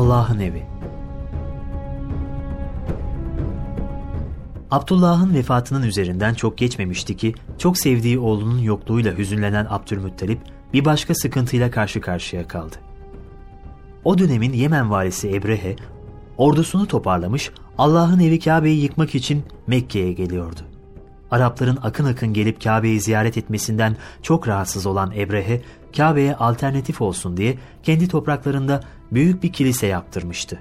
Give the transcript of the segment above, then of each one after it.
Allah'ın evi. Abdullah'ın vefatının üzerinden çok geçmemişti ki çok sevdiği oğlunun yokluğuyla hüzünlenen Abdülmuttalip bir başka sıkıntıyla karşı karşıya kaldı. O dönemin Yemen valisi Ebrehe ordusunu toparlamış Allah'ın evi Kabe'yi yıkmak için Mekke'ye geliyordu. Arapların akın akın gelip Kabe'yi ziyaret etmesinden çok rahatsız olan Ebrehe, Kabe'ye alternatif olsun diye kendi topraklarında büyük bir kilise yaptırmıştı.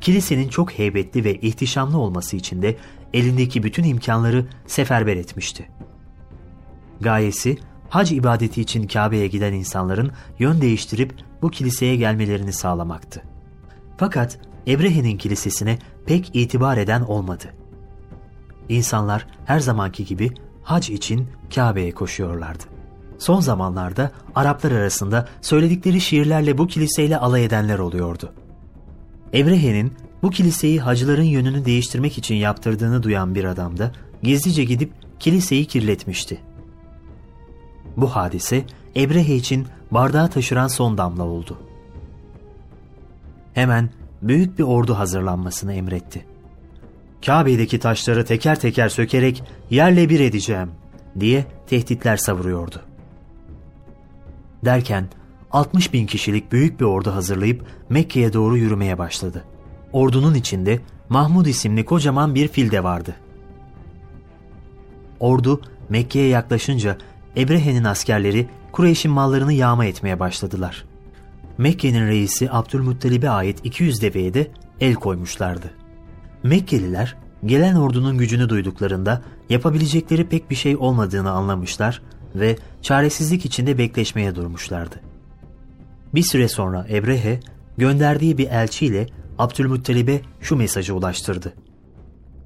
Kilisenin çok heybetli ve ihtişamlı olması için de elindeki bütün imkanları seferber etmişti. Gayesi, hac ibadeti için Kabe'ye giden insanların yön değiştirip bu kiliseye gelmelerini sağlamaktı. Fakat Ebrehe'nin kilisesine pek itibar eden olmadı. İnsanlar her zamanki gibi hac için Kabe'ye koşuyorlardı. Son zamanlarda Araplar arasında söyledikleri şiirlerle bu kiliseyle alay edenler oluyordu. Ebrehe'nin bu kiliseyi hacıların yönünü değiştirmek için yaptırdığını duyan bir adam da gizlice gidip kiliseyi kirletmişti. Bu hadise Ebrehe için bardağı taşıran son damla oldu. Hemen büyük bir ordu hazırlanmasını emretti. Kabe'deki taşları teker teker sökerek yerle bir edeceğim diye tehditler savuruyordu. Derken 60 bin kişilik büyük bir ordu hazırlayıp Mekke'ye doğru yürümeye başladı. Ordunun içinde Mahmud isimli kocaman bir fil de vardı. Ordu Mekke'ye yaklaşınca Ebrehe'nin askerleri Kureyş'in mallarını yağma etmeye başladılar. Mekke'nin reisi Abdülmuttalib'e ait 200 deveye de el koymuşlardı. Mekkeliler gelen ordunun gücünü duyduklarında yapabilecekleri pek bir şey olmadığını anlamışlar ve çaresizlik içinde bekleşmeye durmuşlardı. Bir süre sonra Ebrehe gönderdiği bir elçiyle Abdülmuttalib'e şu mesajı ulaştırdı.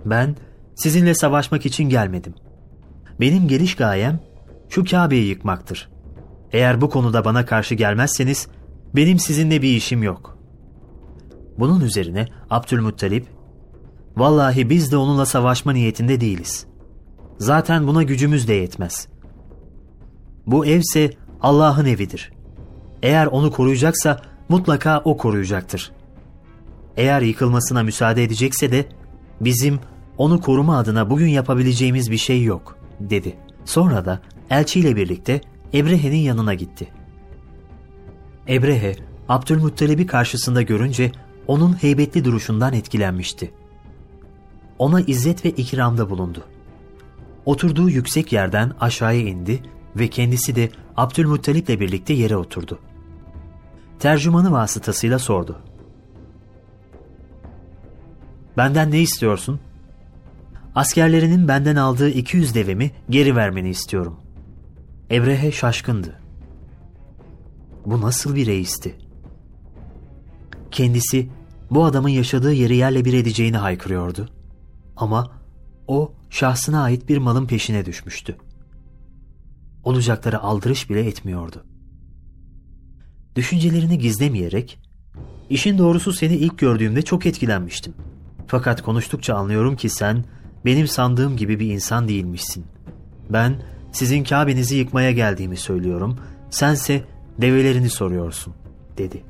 Ben sizinle savaşmak için gelmedim. Benim geliş gayem şu Kabe'yi yıkmaktır. Eğer bu konuda bana karşı gelmezseniz benim sizinle bir işim yok. Bunun üzerine Abdülmuttalip, Vallahi biz de onunla savaşma niyetinde değiliz. Zaten buna gücümüz de yetmez. Bu evse Allah'ın evidir. Eğer onu koruyacaksa mutlaka o koruyacaktır. Eğer yıkılmasına müsaade edecekse de bizim onu koruma adına bugün yapabileceğimiz bir şey yok, dedi. Sonra da elçiyle birlikte Ebrehe'nin yanına gitti. Ebrehe, Abdülmuttalib'i karşısında görünce onun heybetli duruşundan etkilenmişti. Ona izzet ve ikramda bulundu. Oturduğu yüksek yerden aşağıya indi ve kendisi de Abdülmuttalip'le birlikte yere oturdu. Tercümanı vasıtasıyla sordu. Benden ne istiyorsun? Askerlerinin benden aldığı 200 devemi geri vermeni istiyorum. Ebrehe şaşkındı. Bu nasıl bir reisti? Kendisi bu adamın yaşadığı yeri yerle bir edeceğini haykırıyordu. Ama o şahsına ait bir malın peşine düşmüştü. Olacakları aldırış bile etmiyordu. Düşüncelerini gizlemeyerek, işin doğrusu seni ilk gördüğümde çok etkilenmiştim. Fakat konuştukça anlıyorum ki sen benim sandığım gibi bir insan değilmişsin. Ben sizin Kabe'nizi yıkmaya geldiğimi söylüyorum, sense develerini soruyorsun, dedi.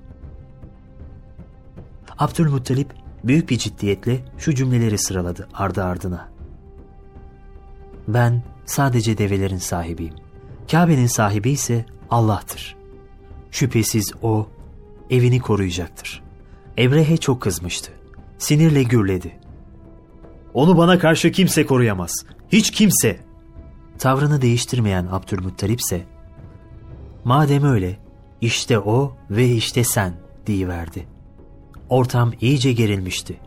Abdülmuttalip büyük bir ciddiyetle şu cümleleri sıraladı ardı ardına. Ben sadece develerin sahibiyim. Kabe'nin sahibi ise Allah'tır. Şüphesiz O evini koruyacaktır. Ebrehe çok kızmıştı. Sinirle gürledi. Onu bana karşı kimse koruyamaz. Hiç kimse. Tavrını değiştirmeyen Abdülmuttalip ise madem öyle işte o ve işte sen diyiverdi. Ortam iyice gerilmişti.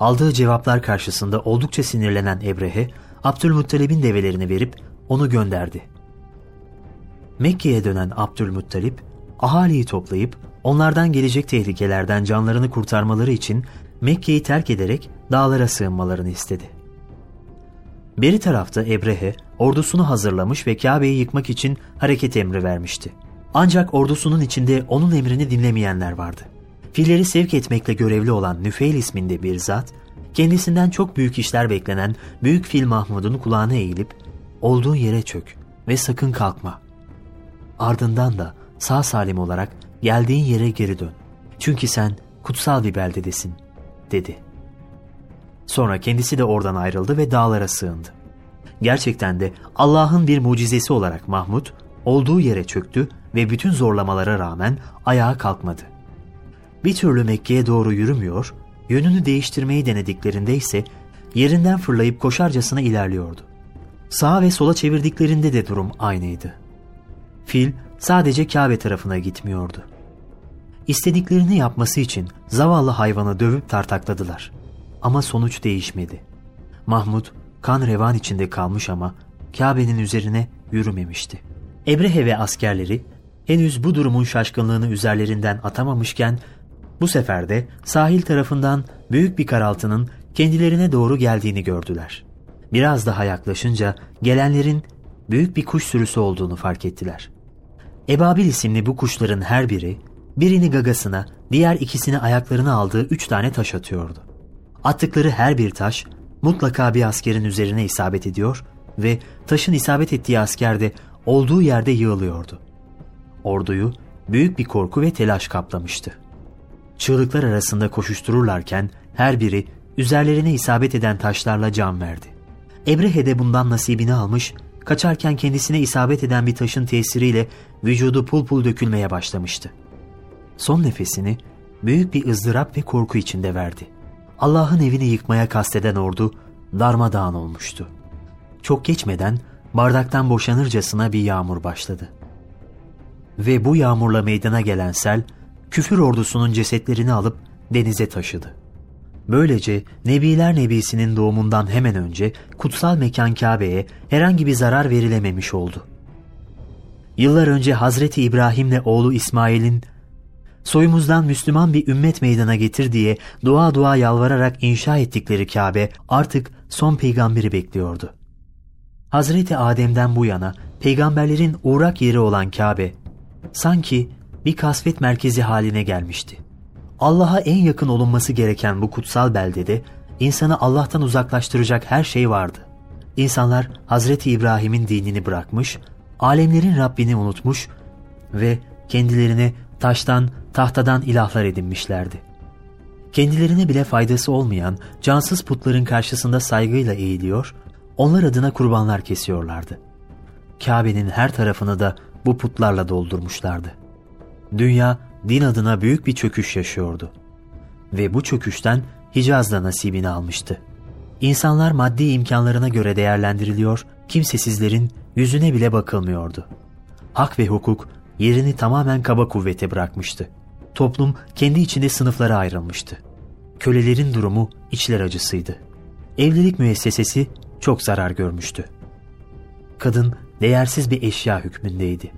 Aldığı cevaplar karşısında oldukça sinirlenen Ebrehe, Abdülmuttalib'in develerini verip onu gönderdi. Mekke'ye dönen Abdülmuttalip, ahaliyi toplayıp onlardan gelecek tehlikelerden canlarını kurtarmaları için Mekke'yi terk ederek dağlara sığınmalarını istedi. Beri tarafta Ebrehe ordusunu hazırlamış ve Kabe'yi yıkmak için hareket emri vermişti. Ancak ordusunun içinde onun emrini dinlemeyenler vardı. Filleri sevk etmekle görevli olan Nüfeil isminde bir zat, kendisinden çok büyük işler beklenen Büyük Fil Mahmud'un kulağına eğilip, olduğun yere çök ve sakın kalkma. Ardından da sağ salim olarak geldiğin yere geri dön. Çünkü sen kutsal bir beldedesin, dedi. Sonra kendisi de oradan ayrıldı ve dağlara sığındı. Gerçekten de Allah'ın bir mucizesi olarak Mahmud olduğu yere çöktü ve bütün zorlamalara rağmen ayağa kalkmadı. Bir türlü Mekke'ye doğru yürümüyor, yönünü değiştirmeyi denediklerinde ise yerinden fırlayıp koşarcasına ilerliyordu. Sağa ve sola çevirdiklerinde de durum aynıydı. Fil sadece Kabe tarafına gitmiyordu. İstediklerini yapması için zavallı hayvanı dövüp tartakladılar. Ama sonuç değişmedi. Mahmud kan revan içinde kalmış ama Kabe'nin üzerine yürümemişti. Ebrehe ve askerleri henüz bu durumun şaşkınlığını üzerlerinden atamamışken bu sefer de sahil tarafından büyük bir karaltının kendilerine doğru geldiğini gördüler. Biraz daha yaklaşınca gelenlerin büyük bir kuş sürüsü olduğunu fark ettiler. Ebabil isimli bu kuşların her biri birini gagasına, diğer ikisini ayaklarına aldığı üç tane taş atıyordu. Attıkları her bir taş mutlaka bir askerin üzerine isabet ediyor ve taşın isabet ettiği asker de olduğu yerde yığılıyordu. Orduyu büyük bir korku ve telaş kaplamıştı. Çığlıklar arasında koşuştururlarken her biri üzerlerine isabet eden taşlarla can verdi. Ebrehe de bundan nasibini almış, kaçarken kendisine isabet eden bir taşın tesiriyle vücudu pul pul dökülmeye başlamıştı. Son nefesini büyük bir ızdırap ve korku içinde verdi. Allah'ın evini yıkmaya kasteden ordu darmadağın olmuştu. Çok geçmeden bardaktan boşanırcasına bir yağmur başladı. Ve bu yağmurla meydana gelen sel, küfür ordusunun cesetlerini alıp denize taşıdı. Böylece Nebiler Nebisi'nin doğumundan hemen önce kutsal mekan Kabe'ye herhangi bir zarar verilememiş oldu. Yıllar önce Hazreti İbrahim'le oğlu İsmail'in soyumuzdan Müslüman bir ümmet meydana getir diye dua dua yalvararak inşa ettikleri Kabe artık son peygamberi bekliyordu. Hazreti Adem'den bu yana peygamberlerin uğrak yeri olan Kabe sanki bir kasvet merkezi haline gelmişti. Allah'a en yakın olunması gereken bu kutsal beldede insanı Allah'tan uzaklaştıracak her şey vardı. İnsanlar Hazreti İbrahim'in dinini bırakmış, alemlerin Rabbini unutmuş ve kendilerine taştan, tahtadan ilahlar edinmişlerdi. Kendilerine bile faydası olmayan cansız putların karşısında saygıyla eğiliyor, onlar adına kurbanlar kesiyorlardı. Kabe'nin her tarafını da bu putlarla doldurmuşlardı. Dünya din adına büyük bir çöküş yaşıyordu. Ve bu çöküşten Hicaz da nasibini almıştı. İnsanlar maddi imkanlarına göre değerlendiriliyor, kimsesizlerin yüzüne bile bakılmıyordu. Hak ve hukuk yerini tamamen kaba kuvvete bırakmıştı. Toplum kendi içinde sınıflara ayrılmıştı. Kölelerin durumu içler acısıydı. Evlilik müessesesi çok zarar görmüştü. Kadın değersiz bir eşya hükmündeydi.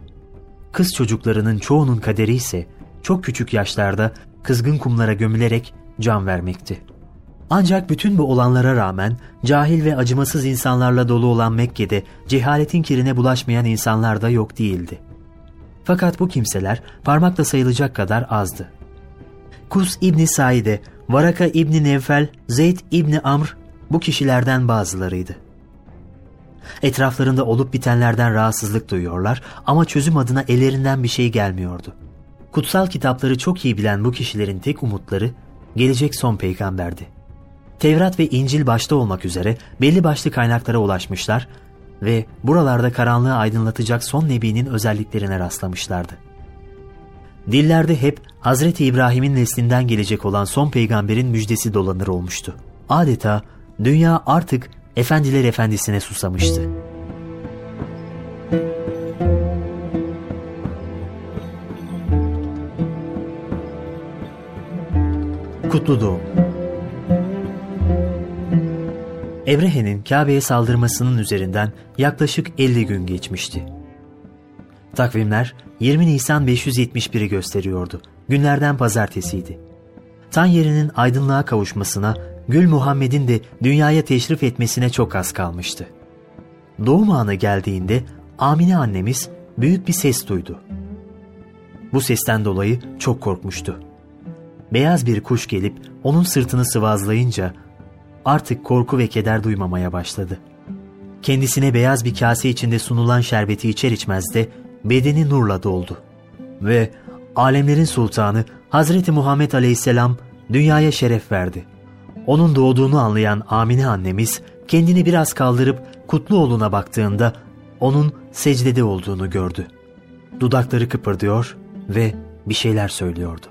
Kız çocuklarının çoğunun kaderi ise çok küçük yaşlarda kızgın kumlara gömülerek can vermekti. Ancak bütün bu olanlara rağmen cahil ve acımasız insanlarla dolu olan Mekke'de cehaletin kirine bulaşmayan insanlar da yok değildi. Fakat bu kimseler parmakla sayılacak kadar azdı. Kus İbni Saide, Varaka İbni Nevfel, Zeyd İbni Amr bu kişilerden bazılarıydı. Etraflarında olup bitenlerden rahatsızlık duyuyorlar ama çözüm adına ellerinden bir şey gelmiyordu. Kutsal kitapları çok iyi bilen bu kişilerin tek umutları gelecek son peygamberdi. Tevrat ve İncil başta olmak üzere belli başlı kaynaklara ulaşmışlar ve buralarda karanlığı aydınlatacak son nebinin özelliklerine rastlamışlardı. Dillerde hep Hazreti İbrahim'in neslinden gelecek olan son peygamberin müjdesi dolanır olmuştu. Adeta dünya artık efendiler efendisine susamıştı. Kutlu Doğum Ebrehe'nin Kabe'ye saldırmasının üzerinden yaklaşık 50 gün geçmişti. Takvimler 20 Nisan 571'i gösteriyordu. Günlerden pazartesiydi. Tan yerinin aydınlığa kavuşmasına, Gül Muhammed'in de dünyaya teşrif etmesine çok az kalmıştı. Doğum anı geldiğinde Amine annemiz büyük bir ses duydu. Bu sesten dolayı çok korkmuştu. Beyaz bir kuş gelip onun sırtını sıvazlayınca artık korku ve keder duymamaya başladı. Kendisine beyaz bir kase içinde sunulan şerbeti içer içmez de bedeni nurla doldu. Ve alemlerin sultanı Hazreti Muhammed Aleyhisselam dünyaya şeref verdi. Onun doğduğunu anlayan Amine annemiz kendini biraz kaldırıp Kutluoğlu'na baktığında onun secdede olduğunu gördü. Dudakları kıpırdıyor ve bir şeyler söylüyordu.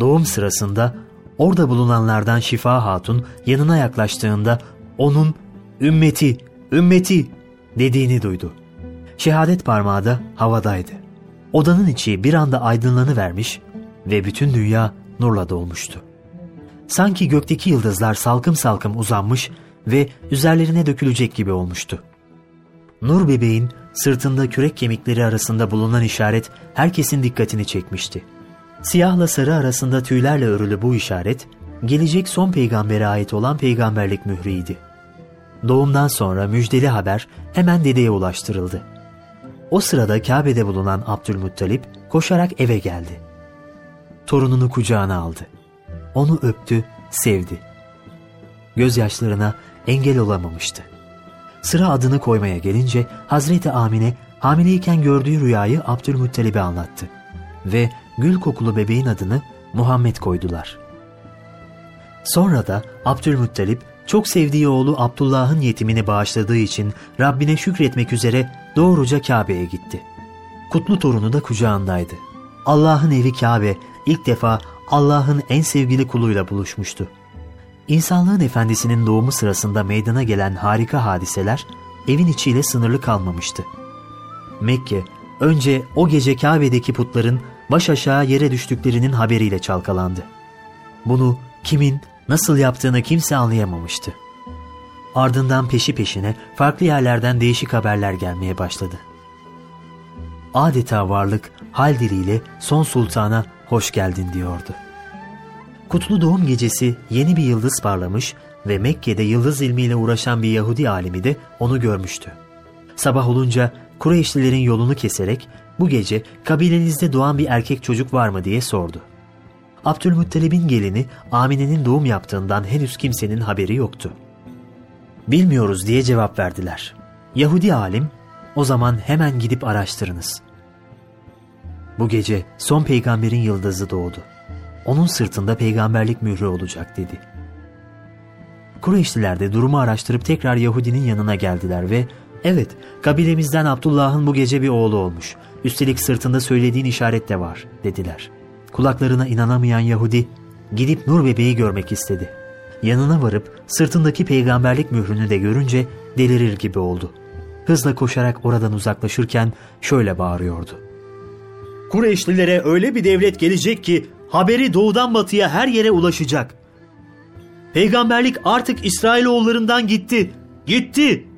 Doğum sırasında orada bulunanlardan Şifa Hatun yanına yaklaştığında onun ümmeti, ümmeti dediğini duydu. Şehadet parmağı da havadaydı. Odanın içi bir anda aydınlanıvermiş ve bütün dünya nurla dolmuştu. Sanki gökteki yıldızlar salkım salkım uzanmış ve üzerlerine dökülecek gibi olmuştu. Nur bebeğin sırtında kürek kemikleri arasında bulunan işaret herkesin dikkatini çekmişti. Siyahla sarı arasında tüylerle örülü bu işaret, gelecek son peygambere ait olan peygamberlik mühriydi. Doğumdan sonra müjdeli haber hemen dedeye ulaştırıldı. O sırada Kabe'de bulunan Abdülmuttalip koşarak eve geldi. Torununu kucağına aldı. Onu öptü, sevdi. Gözyaşlarına engel olamamıştı. Sıra adını koymaya gelince Hazreti Amine hamileyken gördüğü rüyayı Abdülmuttalib'e anlattı. Ve gül kokulu bebeğin adını Muhammed koydular. Sonra da Abdülmuttalip çok sevdiği oğlu Abdullah'ın yetimini bağışladığı için Rabbine şükretmek üzere doğruca Kabe'ye gitti. Kutlu torunu da kucağındaydı. Allah'ın evi Kabe ilk defa Allah'ın en sevgili kuluyla buluşmuştu. İnsanlığın efendisinin doğumu sırasında meydana gelen harika hadiseler evin içiyle sınırlı kalmamıştı. Mekke önce o gece Kabe'deki putların baş aşağı yere düştüklerinin haberiyle çalkalandı. Bunu kimin nasıl yaptığını kimse anlayamamıştı. Ardından peşi peşine farklı yerlerden değişik haberler gelmeye başladı. Adeta varlık hal diliyle son sultana hoş geldin diyordu. Kutlu doğum gecesi yeni bir yıldız parlamış ve Mekke'de yıldız ilmiyle uğraşan bir Yahudi alimi de onu görmüştü. Sabah olunca Kureyşlilerin yolunu keserek bu gece kabilenizde doğan bir erkek çocuk var mı diye sordu. Abdülmuttalib'in gelini Amine'nin doğum yaptığından henüz kimsenin haberi yoktu. Bilmiyoruz diye cevap verdiler. Yahudi alim, o zaman hemen gidip araştırınız. Bu gece son peygamberin yıldızı doğdu. Onun sırtında peygamberlik mührü olacak dedi. Kureyşliler de durumu araştırıp tekrar Yahudinin yanına geldiler ve evet kabilemizden Abdullah'ın bu gece bir oğlu olmuş. Üstelik sırtında söylediğin işaret de var dediler. Kulaklarına inanamayan Yahudi gidip Nur bebeği görmek istedi. Yanına varıp sırtındaki peygamberlik mührünü de görünce delirir gibi oldu. Hızla koşarak oradan uzaklaşırken şöyle bağırıyordu. Kureyşlilere öyle bir devlet gelecek ki haberi doğudan batıya her yere ulaşacak. Peygamberlik artık İsrailoğullarından gitti. Gitti.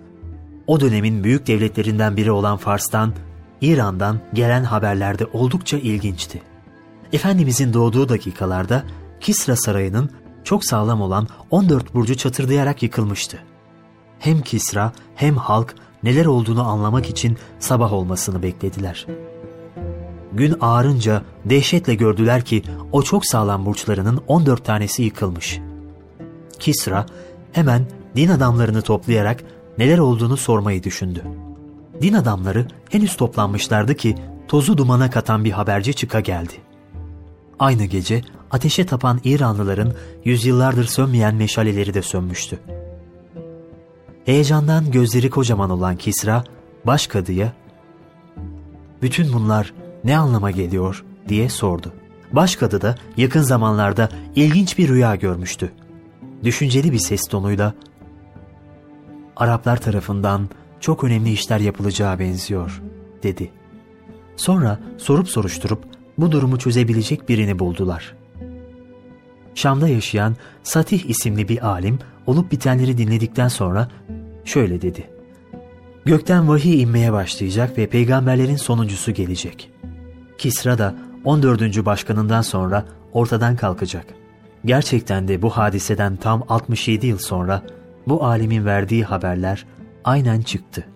O dönemin büyük devletlerinden biri olan Fars'tan, İran'dan gelen haberlerde oldukça ilginçti. Efendimizin doğduğu dakikalarda Kisra Sarayı'nın çok sağlam olan 14 burcu çatırdayarak yıkılmıştı. Hem Kisra hem halk neler olduğunu anlamak için sabah olmasını beklediler. Gün ağarınca dehşetle gördüler ki o çok sağlam burçlarının 14 tanesi yıkılmış. Kisra hemen din adamlarını toplayarak neler olduğunu sormayı düşündü. Din adamları henüz toplanmışlardı ki tozu dumana katan bir haberci çıka geldi. Aynı gece ateşe tapan İranlıların yüzyıllardır sönmeyen meşaleleri de sönmüştü. Heyecandan gözleri kocaman olan Kisra, başkadıya, ''Bütün bunlar ne anlama geliyor?'' diye sordu. Başkadı da yakın zamanlarda ilginç bir rüya görmüştü. Düşünceli bir ses tonuyla, ''Araplar tarafından çok önemli işler yapılacağı benziyor.'' dedi. Sonra sorup soruşturup bu durumu çözebilecek birini buldular. Şam'da yaşayan Satih isimli bir alim olup bitenleri dinledikten sonra şöyle dedi. Gökten vahiy inmeye başlayacak ve peygamberlerin sonuncusu gelecek. Kisra da 14. başkanından sonra ortadan kalkacak. Gerçekten de bu hadiseden tam 67 yıl sonra bu alimin verdiği haberler aynen çıktı.''